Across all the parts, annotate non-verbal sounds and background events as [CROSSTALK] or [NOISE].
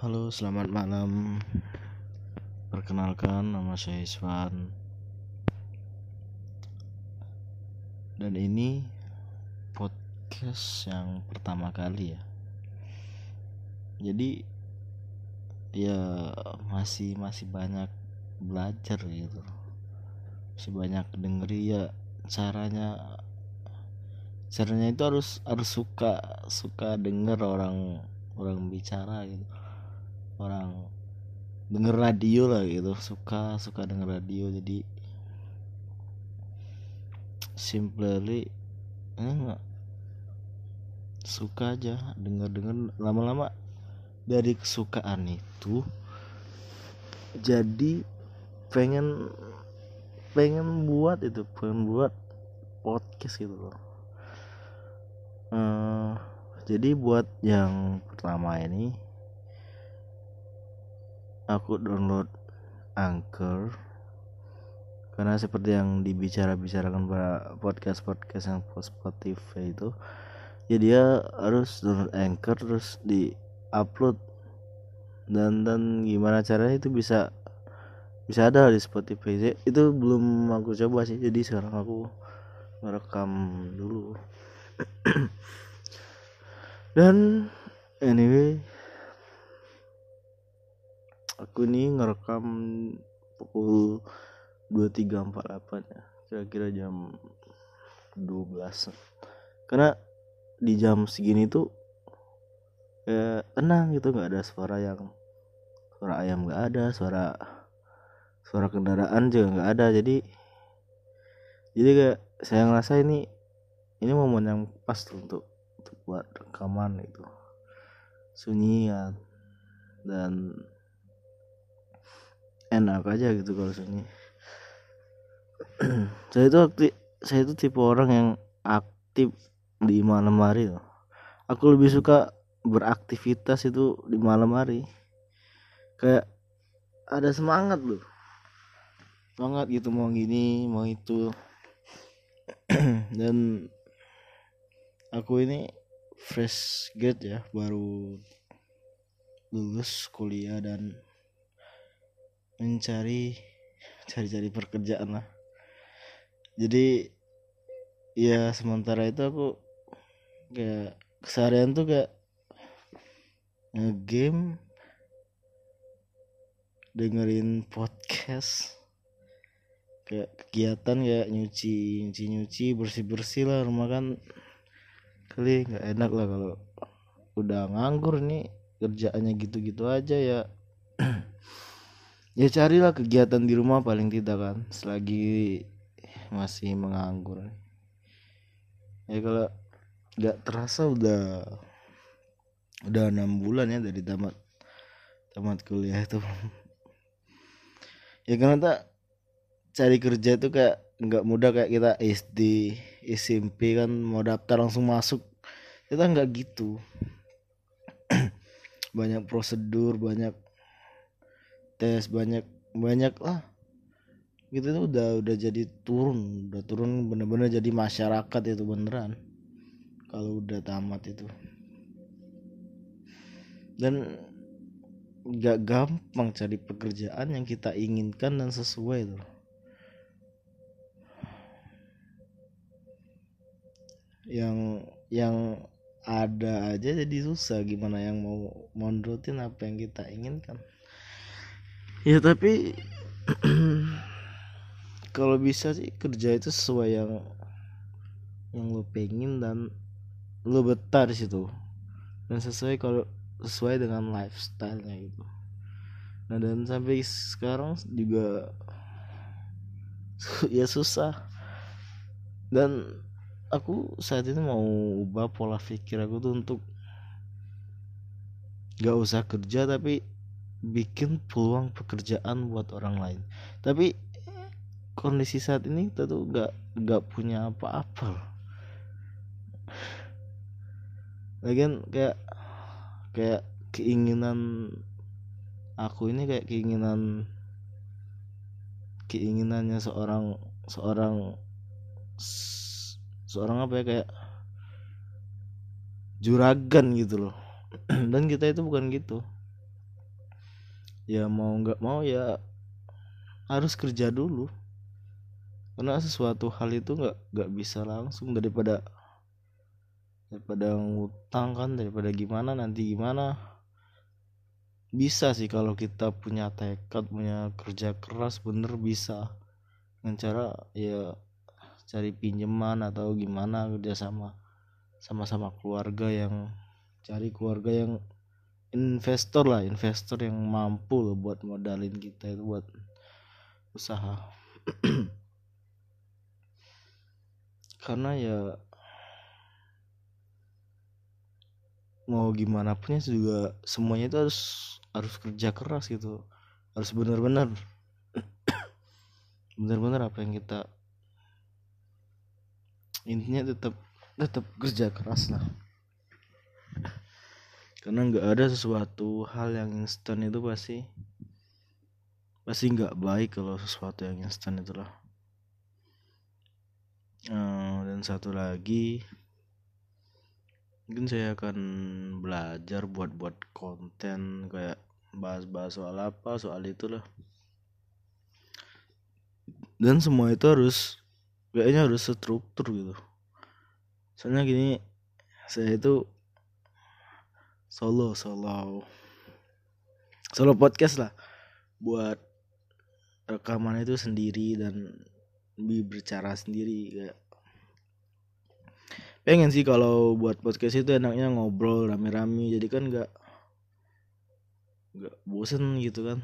Halo, selamat malam. Perkenalkan, nama saya Iswan. Dan ini podcast yang pertama kali ya. Jadi ya masih masih banyak belajar gitu. Masih banyak denger ya caranya caranya itu harus harus suka suka denger orang orang bicara gitu orang. Denger radio lah gitu. Suka suka denger radio. Jadi simply enggak suka aja denger denger lama-lama dari kesukaan itu jadi pengen pengen buat itu pengen buat podcast gitu loh. Uh, jadi buat yang pertama ini aku download Anchor. Karena seperti yang dibicara-bicarakan pada podcast-podcast yang Spotify itu ya dia harus download Anchor terus di upload dan dan gimana caranya itu bisa bisa ada di Spotify itu belum aku coba sih jadi sekarang aku merekam dulu. [CLEARS THROAT] Dan anyway aku ini ngerekam pukul 23.48 ya. Kira-kira jam 12 karena di jam segini tuh ya tenang gitu. Nggak ada suara yang suara ayam nggak ada suara suara kendaraan juga nggak ada. Jadi jadi kayak saya ngerasa ini ini momen yang pas tuh untuk untuk buat rekaman itu sunyi ya dan enak aja gitu kalau sini [CLEARS THROAT] saya itu aktif saya itu tipe orang yang aktif di malam hari loh. aku lebih suka beraktivitas itu di malam hari. Kayak ada semangat loh. Semangat gitu mau gini mau itu. [CLEARS THROAT] Dan aku ini fresh grade ya baru lulus kuliah dan mencari cari-cari pekerjaan lah. Jadi ya sementara itu aku kayak keseharian tuh kayak ngegame dengerin podcast kayak kegiatan kayak nyuci nyuci nyuci bersih bersih lah rumah kan. Kali nggak enak lah kalau udah nganggur nih kerjaannya gitu gitu aja ya [CLEARS THROAT] ya carilah kegiatan di rumah paling tidak kan. Selagi masih menganggur. Ya kalau nggak terasa udah udah enam bulan ya dari tamat tamat kuliah itu. Ya karena tak cari kerja itu kayak nggak mudah kayak kita SD SMP kan mau daftar langsung masuk. Kita nggak gitu. [CLEARS THROAT] Banyak prosedur banyak tes banyak banyak lah. Gitu tuh udah udah jadi turun udah turun bener-bener jadi masyarakat itu beneran. Kalau udah tamat itu. Dan gak gampang cari pekerjaan yang kita inginkan dan sesuai tuh yang yang ada aja jadi susah. Gimana yang mau mondrotin apa yang kita inginkan ya tapi [CLEARS THROAT] kalau bisa sih kerja itu sesuai yang yang lo pengen dan lo betah di situ. Dan sesuai kalau sesuai dengan lifestylenya gitu. Nah dan sampai sekarang juga ya susah. Dan aku saat ini mau ubah pola pikir aku tuh untuk gak usah kerja tapi bikin peluang pekerjaan buat orang lain. Tapi kondisi saat ini kita tuh gak gak punya apa-apa. Lagian kayak kayak keinginan aku ini kayak keinginan keinginannya seorang seorang seorang apa ya kayak juragan gitu loh. [CLEARS THROAT] Dan kita itu bukan gitu ya mau nggak mau ya harus kerja dulu. Karena sesuatu hal itu nggak nggak bisa langsung daripada daripada ngutang kan daripada gimana nanti gimana. Bisa sih kalau kita punya tekad punya kerja keras bener bisa. Dengan cara ya cari pinjaman atau gimana kerjasama sama-sama keluarga yang cari keluarga yang investor lah investor yang mampu loh buat modalin kita itu buat usaha. [CLEARS THROAT] Karena ya mau gimana pun ya juga semuanya itu harus harus kerja keras gitu. Harus benar-benar [CLEARS THROAT] benar-benar apa yang kita intinya tetap tetap kerja keras lah karena nggak ada sesuatu hal yang instan itu pasti pasti nggak baik kalau sesuatu yang instan itulah uh, dan satu lagi mungkin saya akan belajar buat buat konten kayak bahas-bahas soal apa soal itulah dan semua itu harus kayaknya harus struktur gitu. Soalnya gini saya itu solo solo. Solo podcast lah. Buat rekaman itu sendiri dan berbicara sendiri kayak. Pengen sih kalau buat podcast itu enaknya ngobrol rame-rame jadi kan nggak nggak bosen gitu kan.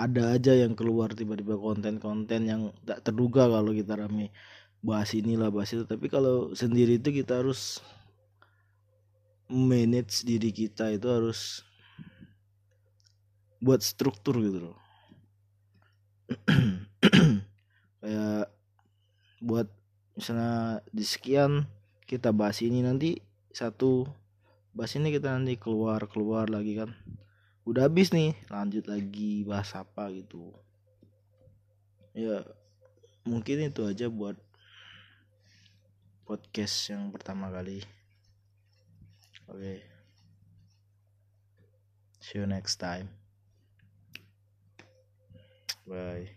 Ada aja yang keluar tiba-tiba konten-konten yang tak terduga kalau kita rame bahas inilah bahas itu. Tapi kalau sendiri itu kita harus manage diri kita itu harus buat struktur gitu loh. [CLEARS THROAT] Kayak buat misalnya di sekian kita bahas ini nanti satu bahas ini kita nanti keluar keluar lagi kan. Udah habis nih lanjut lagi bahas apa gitu. Ya mungkin itu aja buat podcast yang pertama kali okay. see you next time bye